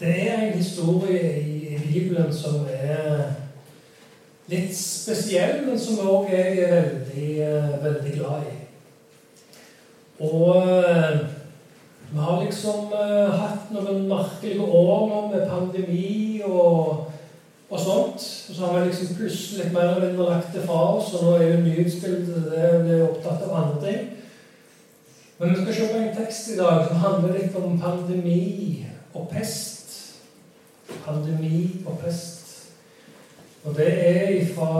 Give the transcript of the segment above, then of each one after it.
Det er en historie i Bibelen som er litt spesiell, men som òg jeg er veldig, eh, veldig glad i. Og eh, vi har liksom hatt noen merkelige år nå med pandemi og, og sånt. Og så har vi liksom plutselig mer eller mindre lagt det fra oss, og nå er jo nyhetsbildet det er opptatt av andre ting. Men vi skal se på en tekst i dag som handler litt om pandemi og pest. Pandemi og pest. Og det er fra,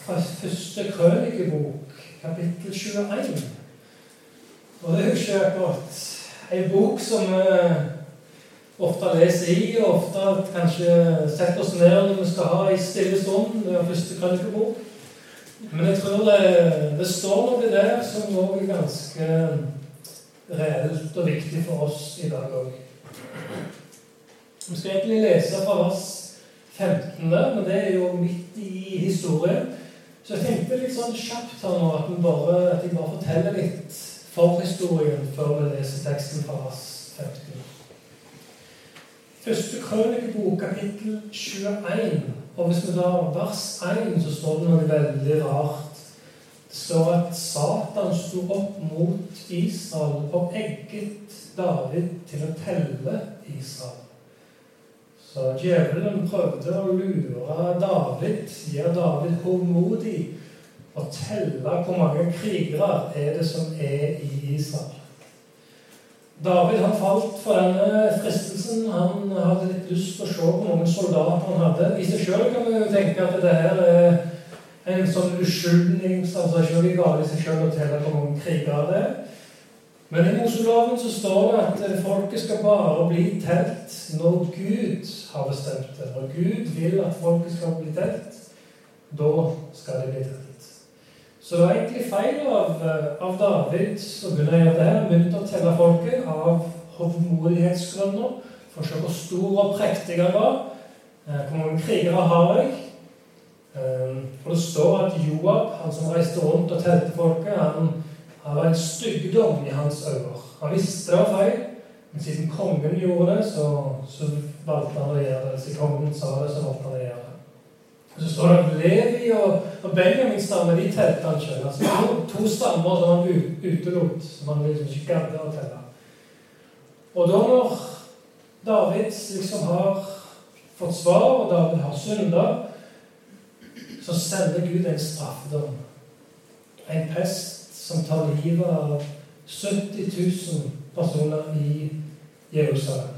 fra første krønikebok, kapittel 21. Og det er jo ikke akkurat en bok som vi ofte leser i, og ofte kanskje setter oss ned når vi skal ha ei stille stund. Det er første krønikebok. Men jeg tror det, det står noe der som òg er ganske reelt og viktig for oss i dag òg. Vi skal egentlig lese fra vers 15, men det er jo midt i historien. Så jeg tenkte litt sånn kjapt her nå at, bare, at jeg bare forteller litt forhistorien før vi leser teksten fra vers 15. Første krønikebok, kapittel 21. Og hvis vi tar vers 1, så står det noe veldig rart. Det står at Satan sto opp mot Israel og egget David til å telle Israel. Så djevelen prøvde å lure David, sier David håndmodig og telle hvor mange krigere er det som er i Israel. David han falt for denne fristelsen. Han hadde litt lyst til å se hvor mange soldater han hadde. I seg sjøl kan vi tenke at det her er en sånn uskyldning uskyldnings... Altså ikke noe galt i seg sjøl å telle hvor mange krigere det er. Men i Moseloven så står det at folket skal bare bli telt når Gud har bestemt det. Når Gud vil at folket skal bli telt, da skal de bli telt. Så det var egentlig feil av, eh, av David å begynne å gjøre det. Begynte å telle folket av hovmodighetsgrunner. For å se hvor stor og prektig han var. Eh, hvor mange krigere har jeg? For det står at Joab, han som reiste rundt og telte folket, han, han var en styggdom i hans øyne. Han visste det var feil, men siden kongen gjorde det, så, så valgte han å gjøre det. Siden kongen sa det, så valgte han å gjøre det. Så står det at Levi og, og Benjamins stamme de telte han sjøl. Altså, to, to stammer som han utelot, som han liksom ikke gadd å telle. Og da når David liksom har fått svar, og David har synda, så sender Gud en straffedom. En pest som tar livet av 70 000 personer i Jerusalem.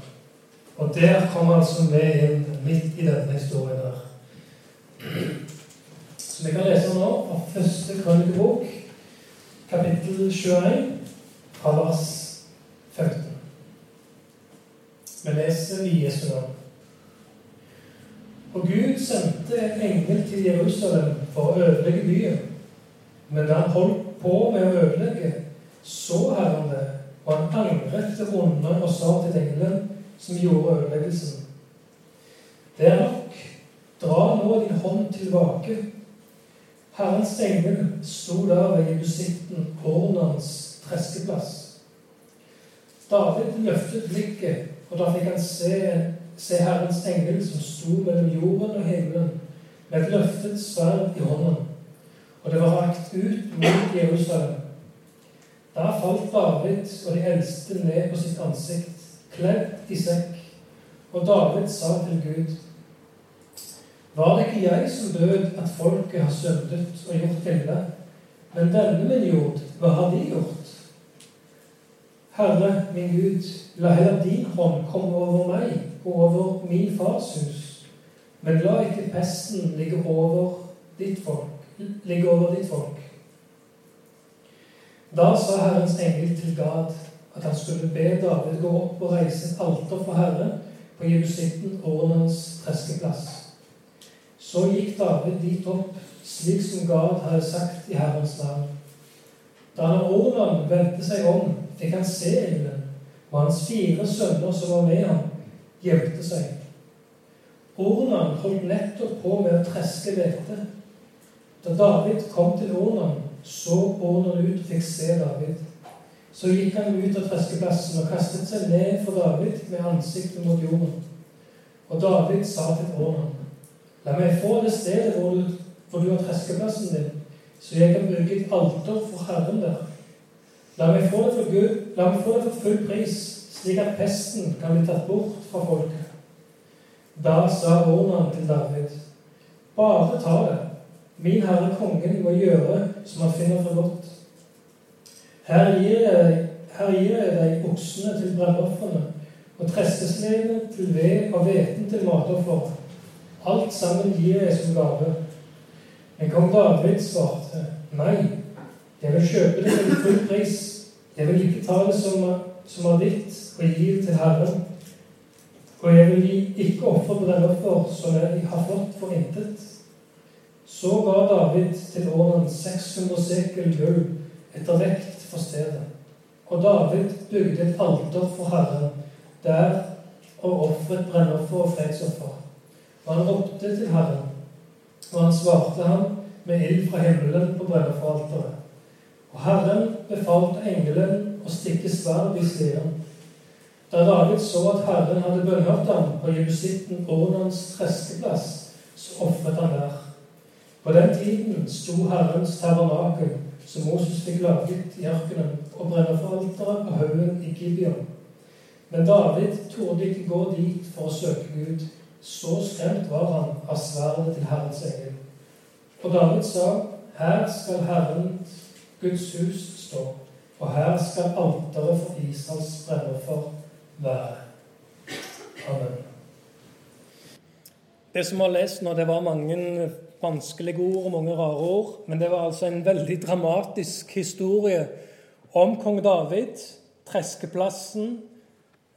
Og der kommer altså vi inn midt i denne historien her. Så vi kan lese nå fra første krønikebok, kapittel 21, fra vers 15. Vi leser i Jesu navn. Og Gud sendte en engel til Jerusalem for å ødelegge byen. Men da han på med å ødelegge, så Herren det, og han angret det vonde og sa til engelen som gjorde ødeleggelsen. Det er nok Dra nå din hånd tilbake. Herrens engel sto der ved Jebusitten, kornens treskeplass. David løftet blikket, og da fikk han se, se Herrens engel som sto mellom jorden og himmelen med et løftet sverd i hånden. Og det var rakt ut mot Jerusalem. Da falt David og de eldste ned på sitt ansikt, kledd i sekk. Og David sa til Gud var det ikke jeg som død at folket har syndet og gjort ille? Men denne min jord, hva har de gjort? Herre, min Gud, la heller din hånd komme over meg og over min fars hus. Men la ikke pesten ligge over ditt folk. Ligge over ditt folk. Da sa Herrens engel til Gad at han skulle be David gå opp og reise et alter for Herre på Jebusitten, årenes treskeplass. Så gikk David dit opp, slik som Gad hadde sagt i Herrens navn. Da han Ornan vendte seg om, fikk han se engelen, og hans fire sønner som var med ham, gjemte seg. Ornan holdt nettopp på med å treske hvete. Da David kom til Ornan, så Ornan ut og fikk se David. Så gikk han ut av treskeplassen og kastet seg ned for David med ansiktet mot jorden. Og David sa til Ornan, la meg få det stedet hvor du, hvor du har treskeplassen din, så jeg kan bruke et alter for Herren der. La meg få det for Gud, la meg få det for full pris, slik at pesten kan bli tatt bort fra folket. Da sa Ornan til David, bare ta det. Min herre kongen må gjøre som han finner for godt. Her gir jeg, her gir jeg deg oksene til brennofrene og treskesnedene til ved og hveten til matoffer. Alt sammen gir jeg som gave. Men kong David svarte, nei, jeg vil kjøpe det til full pris. Jeg vil ikke ta det som, som er ditt, og gi det til Herren. Og jeg vil ikke ofre brennoffer som jeg har fått for intet. Så ga David til åren 600 sekel gull etter vekt for stedet. Og David bygde et alter for Herren der og ofret brennoffer og fredsoffer. Og han ropte til Herren, og han svarte ham med ild fra himmelen på brennofferalteret. Og Herren befalte engelen å stikke sverd i siden. Da David så at Herren hadde bønnhørt ham på jebusitten Ornans treskeplass, så ofret han der. På den tiden sto Herrens tabernakel som Moses fikk laget i ørkenen, og brenne for alteret på haugen i Gibeon. Men David torde ikke gå dit for å søke Gud. Så skremt var han av sverdet til Herrens engel. Og David sa, her skal Herren, Guds hus, stå, og her skal alteret for Israels brennoffer være. Amen. Det som var lest nå, det var mange vanskelige ord og mange rare ord. Men det var altså en veldig dramatisk historie om kong David, treskeplassen,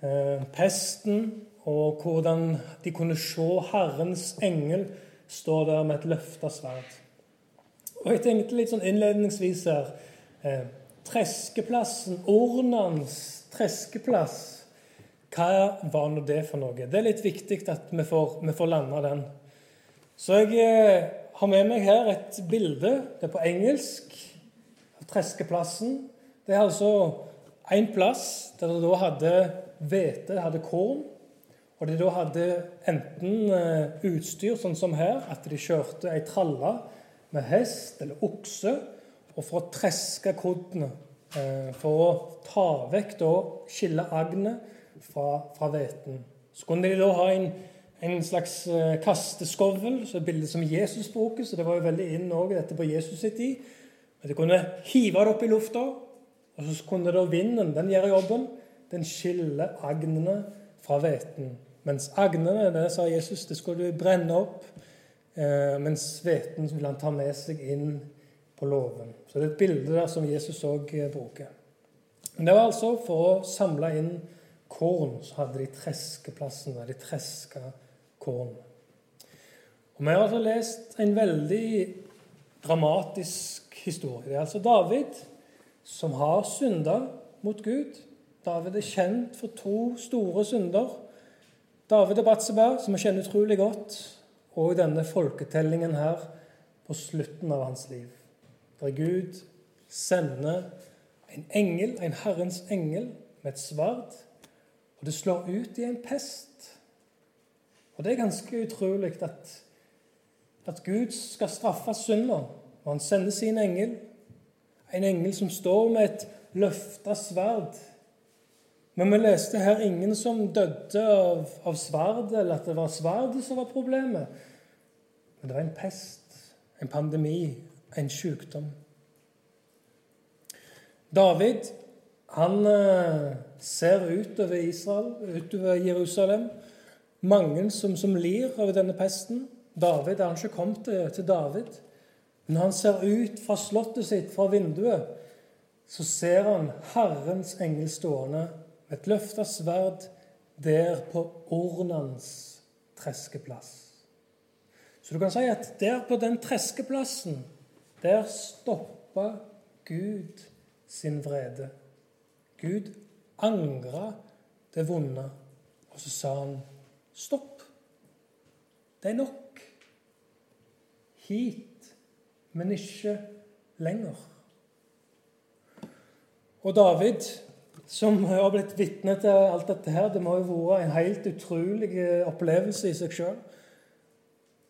eh, pesten, og hvordan de kunne se Herrens engel stå der med et løfta sverd. Og jeg tenkte litt sånn innledningsvis her eh, Treskeplassen, Ornans treskeplass, hva var nå det for noe? Det er litt viktig at vi får, vi får landa den. Så jeg eh, har med meg her et bilde. Det er på engelsk. Av Treskeplassen. Det er altså en plass der de da hadde hvete, hadde korn. Og de da hadde enten eh, utstyr, sånn som her, at de kjørte ei tralle med hest eller okse, og for å treske kodene. Eh, for å ta vekk da skille agnet fra hveten. Så kunne de da ha en en slags eh, kasteskovl, så bilde som Jesus bruker. Så det var jo veldig inn òg, dette på Jesus sitt tid. Men du kunne hive det opp i lufta, og så kunne da vinden den gjøre jobben. Den skiller agnene fra hveten. Mens agnene, det sa Jesus, det skulle du brenne opp. Eh, mens hveten vil han ta med seg inn på låven. Så det er et bilde der som Jesus òg eh, bruker. Men det var altså for å samle inn korn, så hadde de treskeplassen der de treska korn. Og Vi har altså lest en veldig dramatisk historie. Det er altså David som har synda mot Gud. David er kjent for to store synder. David og Batseba, som vi kjenner utrolig godt, og denne folketellingen her på slutten av hans liv, der Gud sender en engel, en Herrens engel, med et sverd, og det slår ut i en pest. Og det er ganske utrolig at, at Gud skal straffe synda, Og han sender sin engel, en engel som står med et løfta sverd. Men vi leste her ingen som døde av, av sverdet, eller at det var sverdet som var problemet. Men det var en pest, en pandemi, en sykdom. David han eh, ser utover Israel, utover Jerusalem, mange som, som lir over denne pesten. David er han ikke kommet til, til David. Men han ser ut fra slottet sitt, fra vinduet, så ser han Herrens engel stående med et løfta sverd der på Ornans treskeplass. Så du kan si at der på den treskeplassen, der stoppa Gud sin vrede. Gud angra det vonde, og så sa han Stopp. Det er nok. Hit, men ikke lenger. Og David som har blitt vitne til alt dette her. Det må jo være en helt utrolig opplevelse i seg sjøl.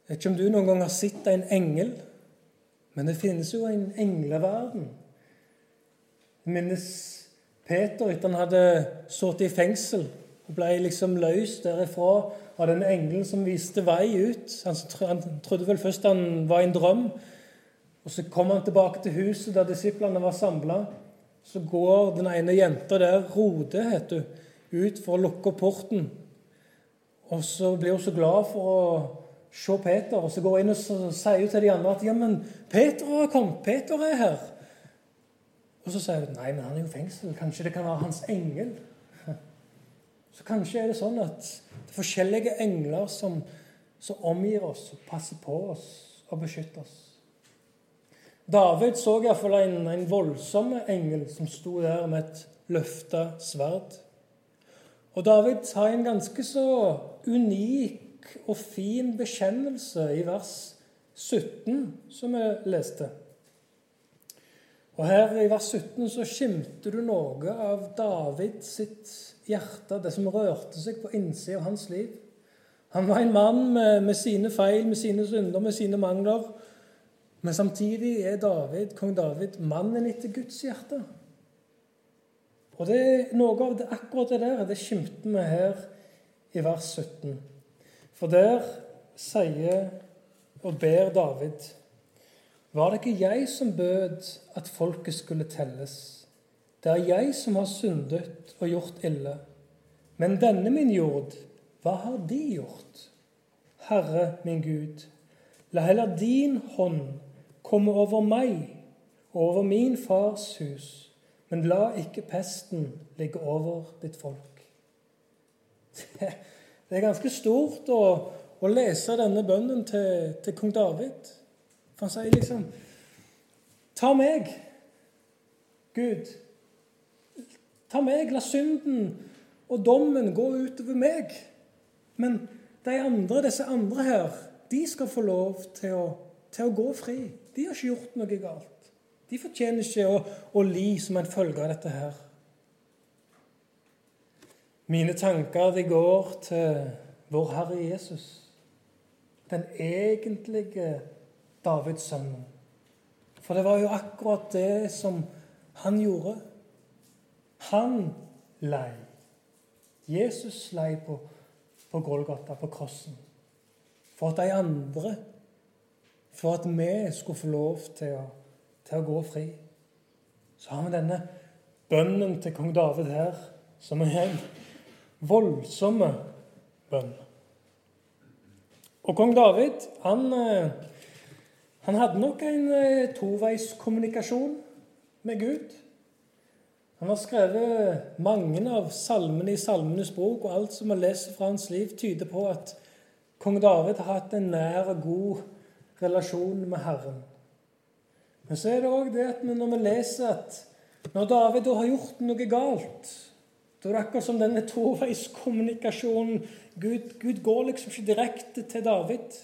Jeg vet ikke om du noen gang har sett en engel, men det finnes jo en engleverden. Jeg minnes Peter etter han hadde sittet i fengsel og ble liksom løst derifra av den engelen som viste vei ut. Han, trodde vel først han var i en drøm. Og Så kom han tilbake til huset der disiplene var samla. Så går den ene jenta der, Rode heter hun, ut for å lukke opp porten. Og så blir hun så glad for å se Peter, og så går hun inn og sier hun til de andre at ja, men Peter har kommet. Peter er her. Og så sier hun nei, men han er jo i fengsel. Kanskje det kan være hans engel? Så kanskje er det sånn at det er forskjellige engler som, som omgir oss, passer på oss og beskytter oss. David så iallfall en, en voldsom engel som sto der med et løfta sverd. Og David har en ganske så unik og fin bekjennelse i vers 17, som vi leste. Og Her i vers 17 så skimter du noe av David sitt hjerte, det som rørte seg på innsida av hans liv. Han var en mann med, med, sine feil, med sine synder, med sine mangler. Men samtidig er David, kong David mannen etter Guds hjerte. Og det er noe av det, akkurat det der det skimter vi her i vers 17. For der sier og ber David var det ikke jeg som bød at folket skulle telles? Det er jeg som har syndet og gjort ille. Men denne min jord, hva har de gjort? Herre min Gud, la heller din hånd komme over meg og over min fars hus, men la ikke pesten ligge over ditt folk. Det er ganske stort å, å lese denne bønnen til, til kong David. For han sier liksom Ta meg, Gud. Ta meg, la synden og dommen gå utover meg. Men de andre, disse andre her, de skal få lov til å, til å gå fri. De har ikke gjort noe galt. De fortjener ikke å, å li som en følge av dette her. Mine tanker de går til vår Herre Jesus, den egentlige Davids sønn. For det var jo akkurat det som han gjorde. Han lei. Jesus lei på, på Golgata, på krossen. For at de andre For at vi skulle få lov til å, til å gå fri. Så har vi denne bønnen til kong David her, som er en voldsomme bønn. Og kong David, han eh, han hadde nok en eh, toveiskommunikasjon med Gud. Han har skrevet mange av salmene i Salmenes bok, og alt som vi leser fra hans liv, tyder på at kong David har hatt en nær og god relasjon med Herren. Men så er det òg det at når vi leser at når David da har gjort noe galt, da er det akkurat som denne toveiskommunikasjonen Gud, Gud går liksom ikke direkte til David.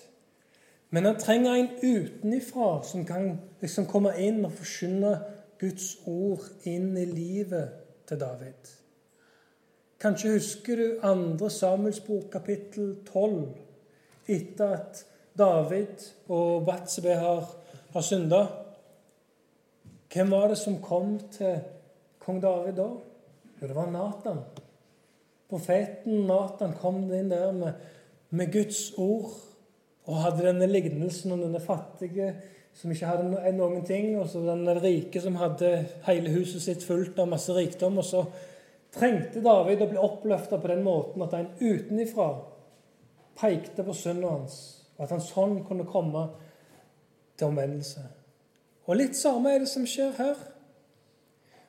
Men han trenger en utenifra som kan liksom komme inn og forkynne Guds ord inn i livet til David. Kanskje husker du 2. Samuels bok, kapittel 12, etter at David og Batsebe har, har synda. Hvem var det som kom til kong David da? Jo, det var Nathan. Profeten Nathan kom inn der med, med Guds ord og hadde denne lignelsen om denne fattige som ikke hadde noen ting, og så den rike som hadde hele huset sitt fullt av masse rikdom. Og så trengte David å bli oppløfta på den måten at en utenifra pekte på synden hans, og at han sånn kunne komme til omvendelse. Og litt samme er det som skjer her.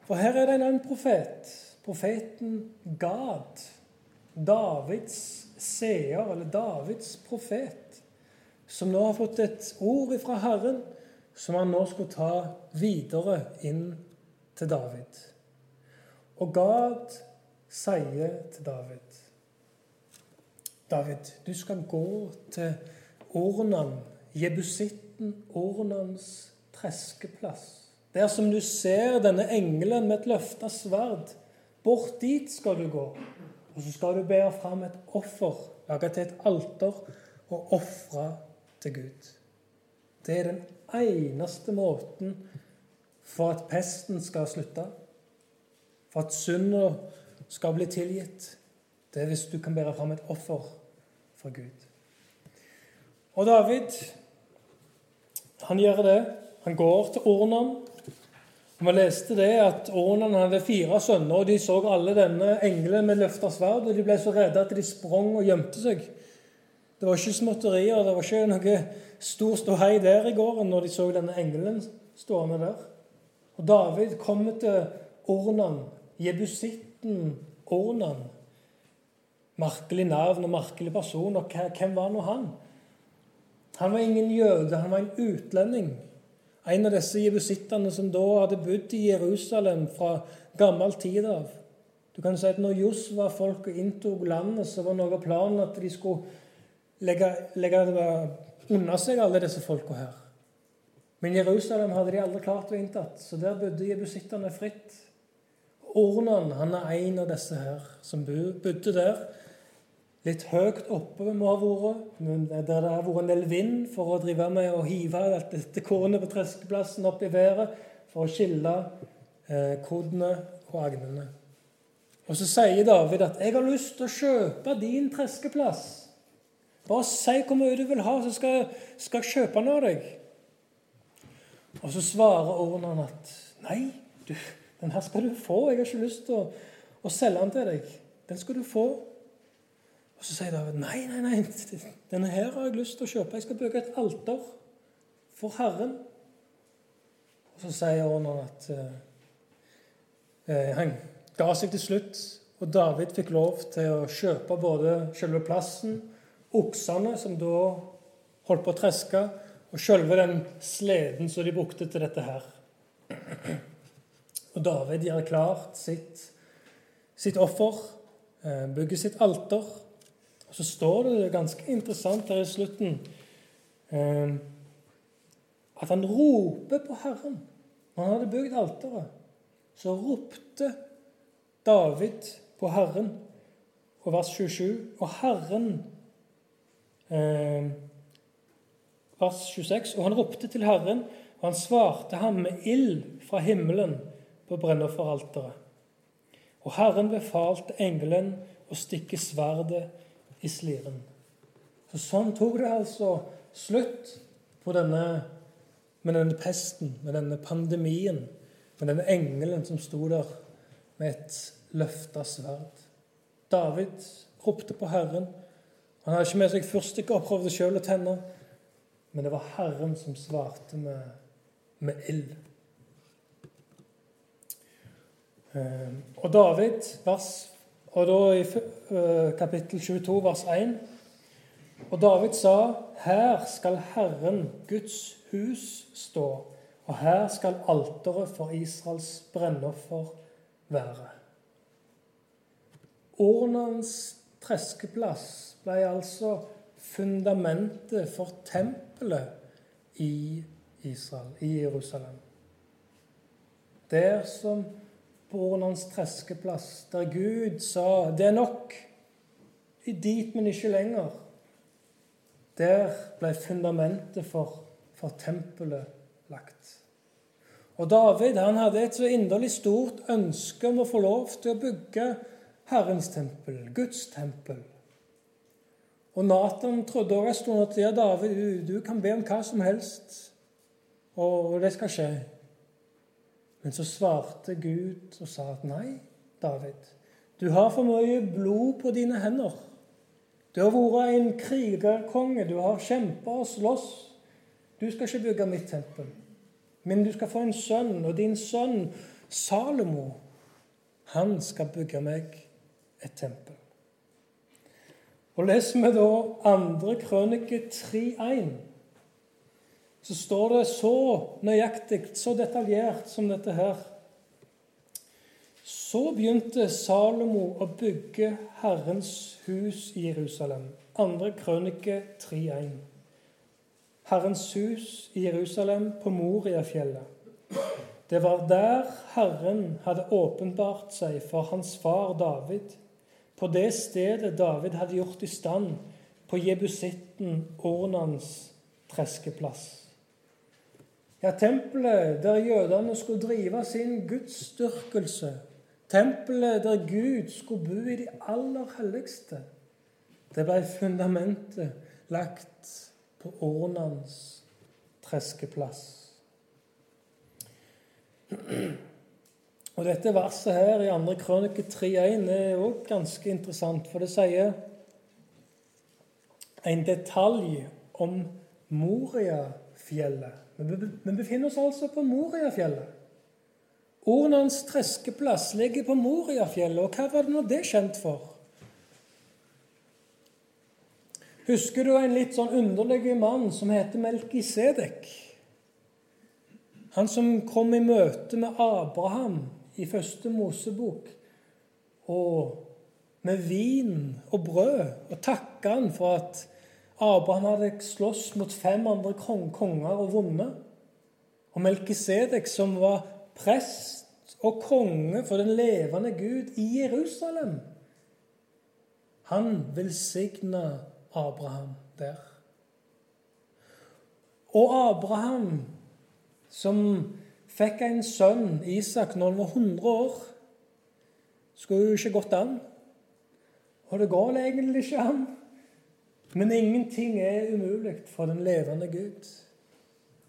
For her er det en annen profet. Profeten Gad. Davids seer, eller Davids profet som nå har fått et ord fra Herren, som han nå skulle ta videre inn til David. Og Gad sier til David David, du skal gå til Ornan, jebusitten Ornans treskeplass. Der som du ser denne engelen med et løfta sverd Bort dit skal du gå, og så skal du bære fram et offer, lage til et alter og ofre til Gud. Det er den eneste måten for at pesten skal slutte, for at synda skal bli tilgitt. Det er hvis du kan bære fram et offer for Gud. Og David, han gjør det. Han går til Ornan. Og Vi leste det at Ornan hadde fire sønner, og de så alle denne engelen med løfta sverd, og de ble så redde at de sprang og gjemte seg. Det var ikke småtterier, det var ikke noe stor ståhei der i gården når de så denne engelen stående der. Og David kommer til Ornan, jebusitten Ornan. Merkelig navn og merkelig person. Og hvem var nå han? Han var ingen jøde, han var en utlending. En av disse jebusittene som da hadde bodd i Jerusalem fra gammel tid av. Du kan si at når Josva-folket inntok landet, så var noe av planen at de skulle legge, legge unna seg alle disse folka her. Men Jerusalem hadde de aldri klart å inntatt, så der bodde jebusittene fritt. Ornan han er en av disse her som bodde der. Litt høyt oppe må ha vært, der det har vært en del vind for å drive med å hive alt dette kornet på treskeplassen opp i været for å skille eh, kodene og agnene. Og så sier David at 'jeg har lyst til å kjøpe din treskeplass'. Bare si hvor mye du vil ha, så skal, jeg kjøpe den av deg. Og så svarer Ornan at 'nei, du, den her skal du få. Jeg har ikke lyst til å, å selge den til deg. Den skal du få.' Og Så sier David nei, nei, nei, denne her har jeg lyst til å kjøpe. Jeg skal bygge et alter for Herren. Og Så sier Ornan at eh, eh, han ga seg til slutt, og David fikk lov til å kjøpe både selve plassen, oksene som da holdt på å treske, og sjølve den sleden som de brukte til dette her. Og David gjør klart sitt, sitt offer, eh, bygger sitt alter. Og så står det ganske interessant her i slutten eh, at han roper på Herren. Når han hadde bygd alteret, så ropte David på Herren. Og vers 27. Og Herren Vers 26. Og han ropte til Herren, og han svarte ham med ild fra himmelen på brennofferalteret. Og Herren befalte engelen å stikke sverdet i sliren. Så Sånn tok det altså slutt på denne, med denne pesten, med denne pandemien, med denne engelen som sto der med et løfta sverd. David ropte på Herren. Han hadde ikke med seg fyrstikker og prøvde sjøl å tenne, men det var Herren som svarte med, med ild. Eh, og David, vers, og da i eh, kapittel 22, vers 1 Og David sa, her skal Herren, Guds hus, stå, og her skal alteret for Israels brennoffer være. Ornans treskeplass ble altså fundamentet for tempelet i Israel, i Jerusalem. Der som Bornans treskeplass, der Gud sa 'det er nok', dit, men ikke lenger. Der ble fundamentet for, for tempelet lagt. Og David han hadde et så inderlig stort ønske om å få lov til å bygge Herrens tempel, Guds tempel. Og Nathan trodde også en stund at ja, David, du, du kan be om hva som helst, og det skal skje. Men så svarte Gud og sa at nei, David, du har for mye blod på dine hender. Du har vært en krigerkonge, du har kjempa og slåss. Du skal ikke bygge mitt tempel, men du skal få en sønn, og din sønn Salomo, han skal bygge meg et tempel. Og leser vi da andre krønike 3.1 så står det så nøyaktig, så detaljert som dette her. Så begynte Salomo å bygge Herrens hus i Jerusalem. Andre krønike 3.1. Herrens hus i Jerusalem på Moriafjellet. Det var der Herren hadde åpenbart seg for hans far David, på det stedet David hadde gjort i stand på jebusitten Ornans treskeplass. Ja, tempelet der jødene skulle drive sin gudsdyrkelse. Tempelet der Gud skulle bo i de aller helligste. Det ble fundamentet lagt på Ornans treskeplass. Og dette verset her i 2. krønike 3.1 er òg ganske interessant, for det sier en detalj om Moriafjellet. Vi befinner oss altså på Moriafjellet. Ornans treskeplass ligger på Moriafjellet, og hva var det nå det kjent for? Husker du en litt sånn underlig mann som heter Melkisedek? Han som kom i møte med Abraham i første Mosebok, og med vin og brød, og takka han for at Abraham hadde slåss mot fem andre konger og vunnet. Og Melkisedek, som var prest og konge for den levende Gud i Jerusalem, han velsigna Abraham der. Og Abraham som fikk en sønn, Isak, når han var 100 år. Skulle jo ikke gått an. Og det går egentlig ikke an. Men ingenting er umulig for den levende Gud.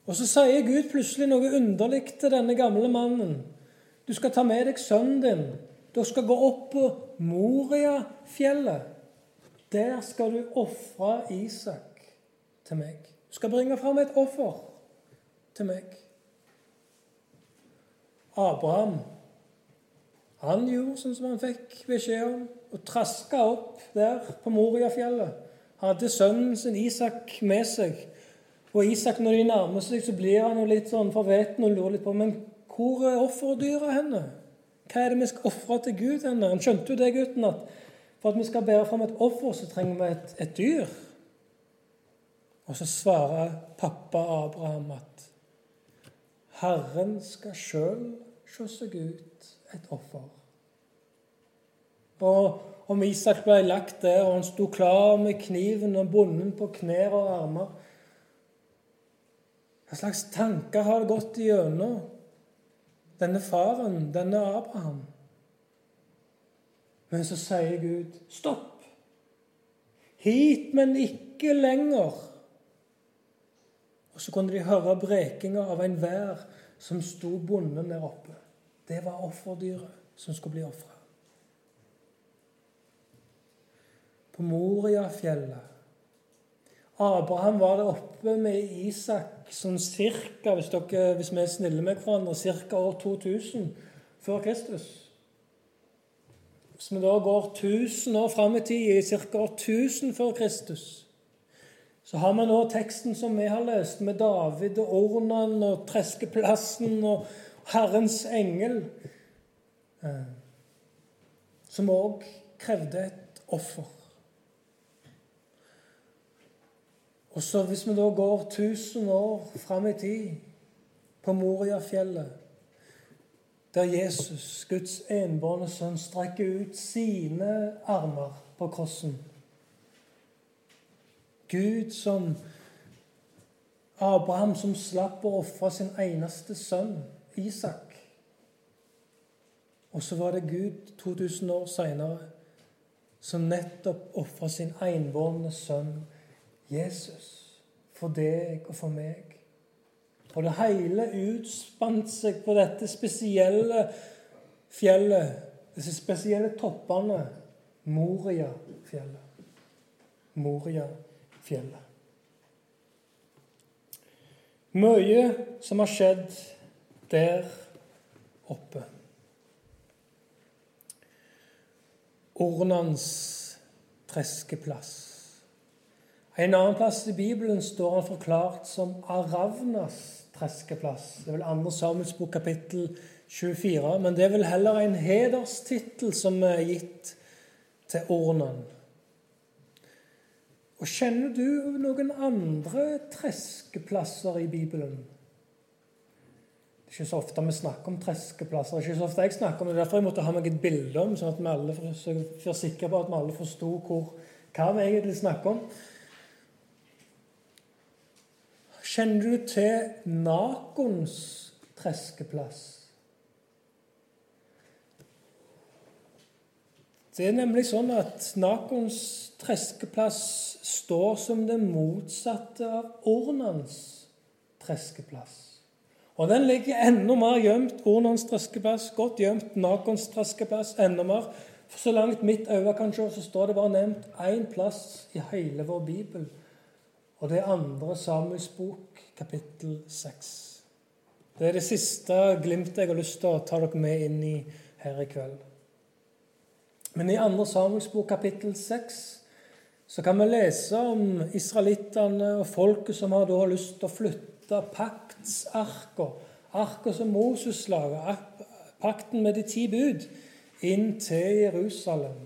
Og så sier Gud plutselig noe underlig til denne gamle mannen. Du skal ta med deg sønnen din. Du skal gå opp på Moriafjellet. Der skal du ofre Isak til meg. Du skal bringe fram et offer til meg. Abraham han gjorde sånn som han fikk beskjed om, og traska opp der på Moriafjellet. Hadde sønnen sin Isak med seg. Og Isak, når de nærmer seg, så blir han jo litt sånn forveten og lurer litt på Men hvor er offerdyra henne? Hva er det vi skal ofre til Gud henne? Han skjønte jo det, gutten, at for at vi skal bære fram et offer, så trenger vi et, et dyr. Og så svarer pappa Abraham at Herren skal sjøl se seg ut et offer. Og om Isak ble lagt der, og han sto klar med kniven og bonden på knær og armer Hva slags tanker har det gått igjennom denne faren, denne Abraham? Men så sier Gud stopp. Hit, men ikke lenger. Og så kunne de høre brekinga av en vær som sto bonden der oppe. Det var offerdyret som skulle bli ofra. På Moriafjellet. Abraham var der oppe med Isak sånn cirka, hvis, dere, hvis vi er snille med hverandre, ca. år 2000 før Kristus. Hvis vi da går 1000 år fram i tid, ca. år 1000 før Kristus, så har vi nå teksten som vi har lest, med David og Ornan og Treskeplassen og Herrens engel, eh, som òg krevde et offer. Og så Hvis vi da går 1000 år fram i tid, på Moriafjellet, der Jesus, Guds enbårne sønn, strekker ut sine armer på krossen Gud som Abraham som slapp å ofre sin eneste sønn Isak. Og så var det Gud 2000 år seinere som nettopp ofra sin enbårne sønn Jesus for deg og for meg. Og det hele utspant seg på dette spesielle fjellet, disse spesielle toppene, Moria-fjellet. Moria-fjellet. Mye som har skjedd der oppe. Ornans treskeplass. En annen plass i Bibelen står han forklart som Aravnas treskeplass. Det er vel 2. Samuels bok kapittel 24. Men det er vel heller en hederstittel som er gitt til Ornan. Og Kjenner du noen andre treskeplasser i Bibelen? Det er ikke så ofte vi snakker om treskeplasser. Det er ikke så ofte jeg snakker om det. Derfor jeg måtte ha meg et bilde om, sånn at vi alle for sikre på at vi alle forsto hva vi egentlig snakker om. Kjenner du til Nakons treskeplass? Det er nemlig sånn at Nakons treskeplass står som det motsatte av Ornans treskeplass. Og den ligger enda mer gjemt, Ornans treskeplass, godt gjemt, Nakons treskeplass, enda mer. For så langt mitt øye kan se, så står det bare nevnt én plass i hele vår bibel. Og det er andre Samuels bok, kapittel 6. Det er det siste glimtet jeg har lyst til å ta dere med inn i her i kveld. Men i 2. Samuels kapittel 6, så kan vi lese om israelittene og folket som har da lyst til å flytte paktsarka, arker som Moses laga, pakten med de ti bud, inn til Jerusalem.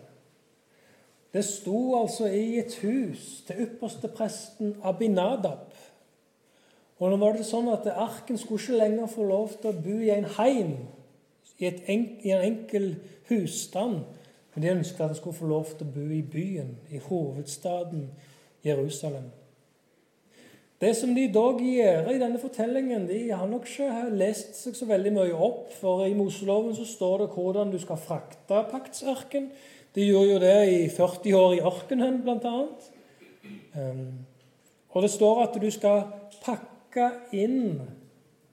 Det sto altså i et hus til ypperste presten Abinadab. Og nå var det sånn at Arken skulle ikke lenger få lov til å bo i en heim, i en enkel husstand, men de ønsket at de skulle få lov til å bo i byen, i hovedstaden Jerusalem. Det som de dog gjør i denne fortellingen, de har nok ikke lest seg så veldig mye opp. For i Moseloven så står det hvordan du skal frakte paktsarken. De gjorde jo det i 40 år i ørkenen, bl.a. Um, og det står at du skal pakke inn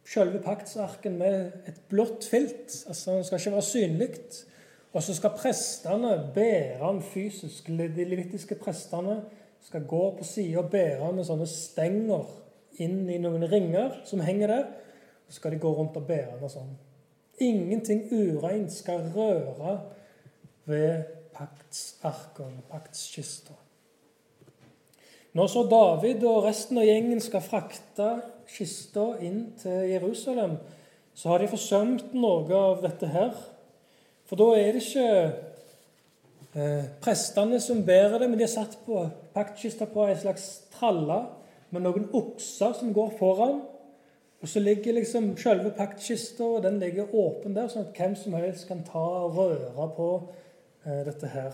selve paktsarken med et blått filt. Altså Den skal ikke være synlig. Og så skal prestene bære han fysisk. De levitiske prestene skal gå på sida og bære med sånne stenger inn i noen ringer som henger der. Så skal de gå rundt og bære og sånn. Ingenting ureint skal røre ved paktsarkene, paktskista. Når så David og resten av gjengen skal frakte kista inn til Jerusalem, så har de forsømt noe av dette her. For da er det ikke Eh, prestene som bærer det, men de har satt på paktkista på ei slags tralle med noen okser som går foran. Og så ligger liksom selve paktkista, og den ligger åpen der, sånn at hvem som helst kan ta og røre på eh, dette her.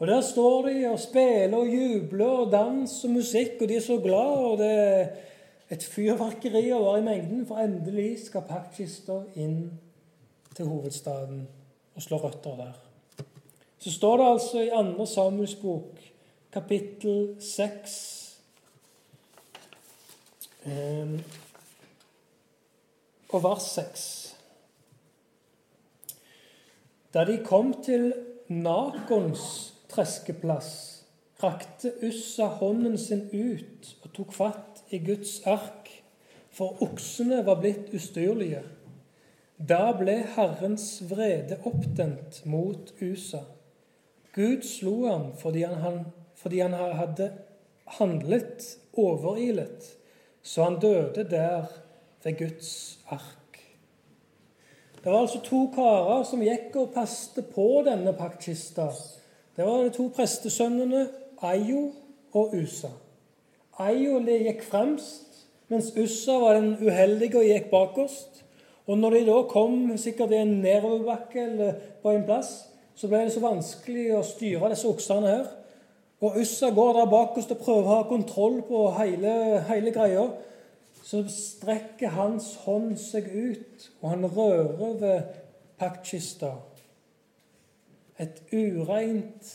Og Der står de og spiller og jubler og dans og musikk, og de er så glad, og det er et fyrverkeri å være i mengden, for endelig skal paktkista inn til hovedstaden og slå røtter der så står det altså i 2. Samuels bok, kapittel 6 ehm, og vers 6 Da de kom til Nakons treskeplass, rakte Ussa hånden sin ut og tok fatt i Guds ark, for oksene var blitt ustyrlige. Da ble Herrens vrede oppdent mot Usa. Gud slo ham fordi han, fordi han hadde handlet overilet, så han døde der ved Guds ark. Det var altså to karer som gikk og passte på denne paktkista. Det var de to prestesønnene Ayo og Usa. Ayo gikk fremst, mens Ussa var den uheldige og gikk bakerst. Og når de da kom sikkert i en nedoverbakke eller på en plass, så ble det så vanskelig å styre disse oksene her. Og Ussa går der bakerst og prøver å ha kontroll på hele, hele greia. Så strekker hans hånd seg ut, og han rører ved paktkista. Et ureint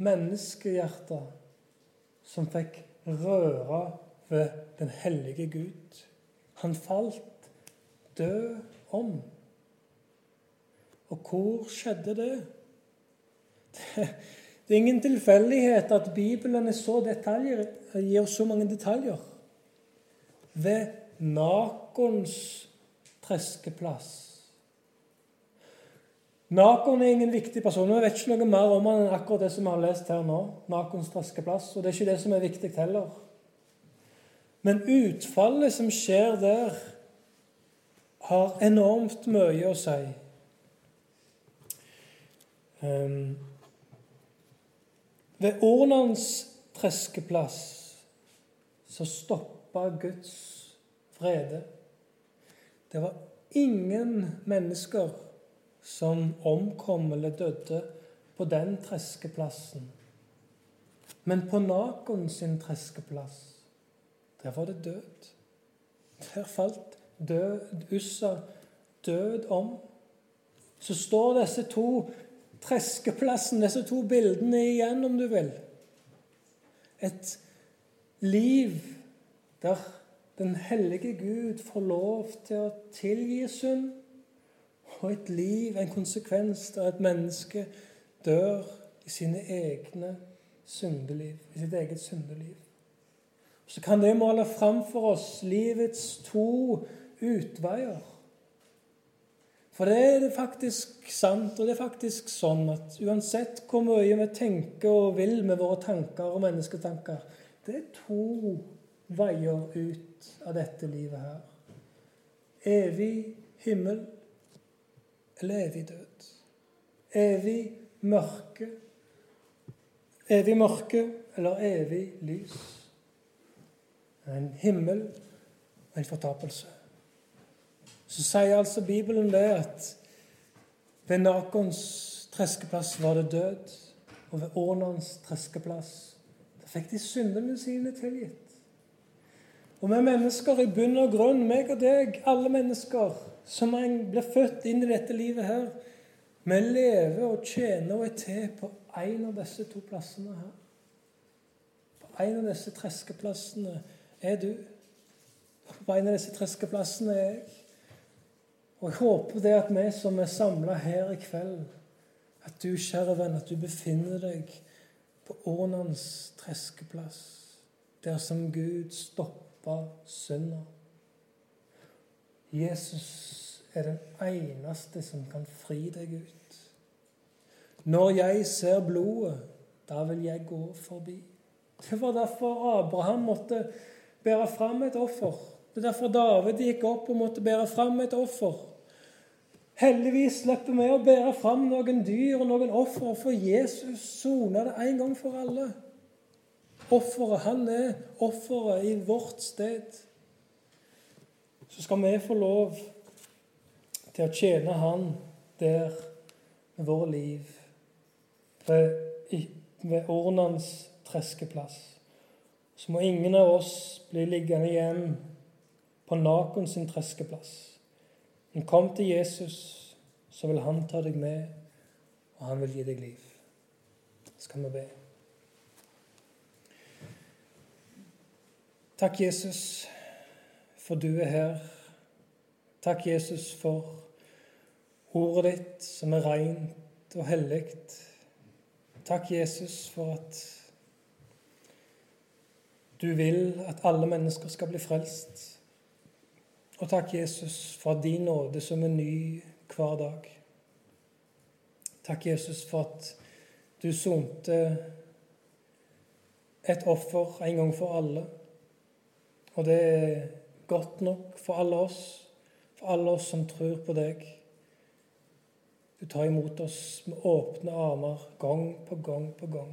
menneskehjerte som fikk røre ved den hellige Gud. Han falt død om. Og hvor skjedde det? Det er ingen tilfeldighet at Bibelen gir oss så mange detaljer. Ved Nakons treskeplass. Nakon er ingen viktig person. Vi vet ikke noe mer om han enn akkurat det som vi har lest her nå. Nakons treskeplass, Og det er ikke det som er viktig heller. Men utfallet som skjer der, har enormt mye å si. Um, ved Ornans treskeplass så stoppa Guds vrede. Det var ingen mennesker som omkom eller døde på den treskeplassen. Men på Nakon sin treskeplass, der var det død. Der falt død, Ussa død om. Så står disse to treskeplassene, disse to bildene igjen, om du vil. Et liv der den hellige Gud får lov til å tilgi synd, og et liv, en konsekvens der et menneske dør i sine egne syndeliv, i sitt eget syndeliv. Så kan det male fram for oss livets to utveier. For det er faktisk sant, og det er faktisk sånn at uansett hvor mye vi tenker og vil med våre tanker og mennesketanker, det er to veier ut av dette livet her. Evig himmel eller evig død. Evig mørke. Evig mørke eller evig lys. En himmel og en fortapelse. Så sier altså Bibelen det at ved Nakons treskeplass var det død, og ved Ånans treskeplass da fikk de syndene sine tilgitt. Og vi mennesker i bunn og grunn, meg og deg, alle mennesker som blir født inn i dette livet her, vi lever og tjener og er til på en av disse to plassene her. På en av disse treskeplassene er du. På en av disse treskeplassene er jeg. Og jeg håper det at vi som er samla her i kveld, at du, kjære venn, at du befinner deg på Ånans treskeplass, der som Gud stopper fra synda. Jesus er den eneste som kan fri deg ut. Når jeg ser blodet, da vil jeg gå forbi. Det var derfor Abraham måtte bære fram et offer. Det er derfor David gikk opp og måtte bære fram et offer. Heldigvis slipper vi å bære fram noen dyr og noen offer, for Jesus sona det en gang for alle. Offeret, han er offeret i vårt sted. Så skal vi få lov til å tjene Han der med våre liv, ved, ved Ornans treskeplass. Så må ingen av oss bli liggende igjen på Nakon sin treskeplass. Men kom til Jesus, så vil han ta deg med, og han vil gi deg liv. Skal vi be. Takk, Jesus, for du er her. Takk, Jesus, for ordet ditt som er rent og hellig. Takk, Jesus, for at du vil at alle mennesker skal bli frelst. Og takk, Jesus, for din nåde som er ny hver dag. Takk, Jesus, for at du sonte et offer en gang for alle. Og det er godt nok for alle oss, for alle oss som tror på deg. Du tar imot oss med åpne armer gang på gang på gang.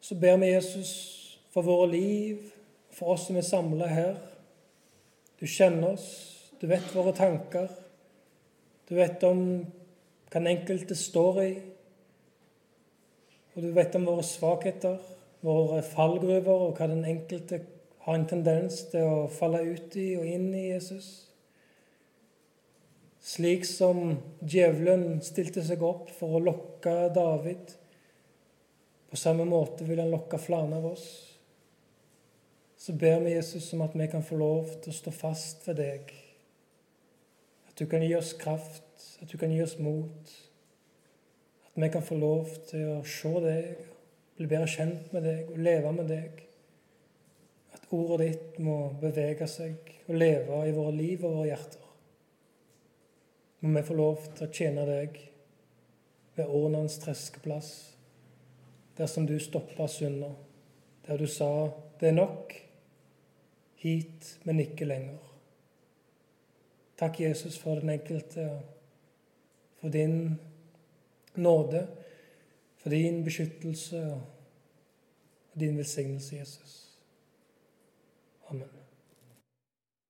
Så ber vi Jesus for våre liv, for oss som er samla her. Du kjenner oss, du vet våre tanker. Du vet om hva den enkelte står i. Og du vet om våre svakheter, våre fallgruver, og hva den enkelte har en tendens til å falle ut i og inn i Jesus. Slik som djevelen stilte seg opp for å lokke David. På samme måte vil han lokke flere av oss. Så ber vi Jesus om at vi kan få lov til å stå fast ved deg. At du kan gi oss kraft, at du kan gi oss mot. At vi kan få lov til å se deg, bli bedre kjent med deg og leve med deg At ordet ditt må bevege seg og leve i våre liv og våre hjerter. Må vi få lov til å tjene deg ved Årnans treskeplass, der som du stoppa synda, der du sa 'det er nok', hit, men ikke lenger. Takk, Jesus, for den enkelte, for din nåde, for din beskyttelse og din velsignelse, Jesus.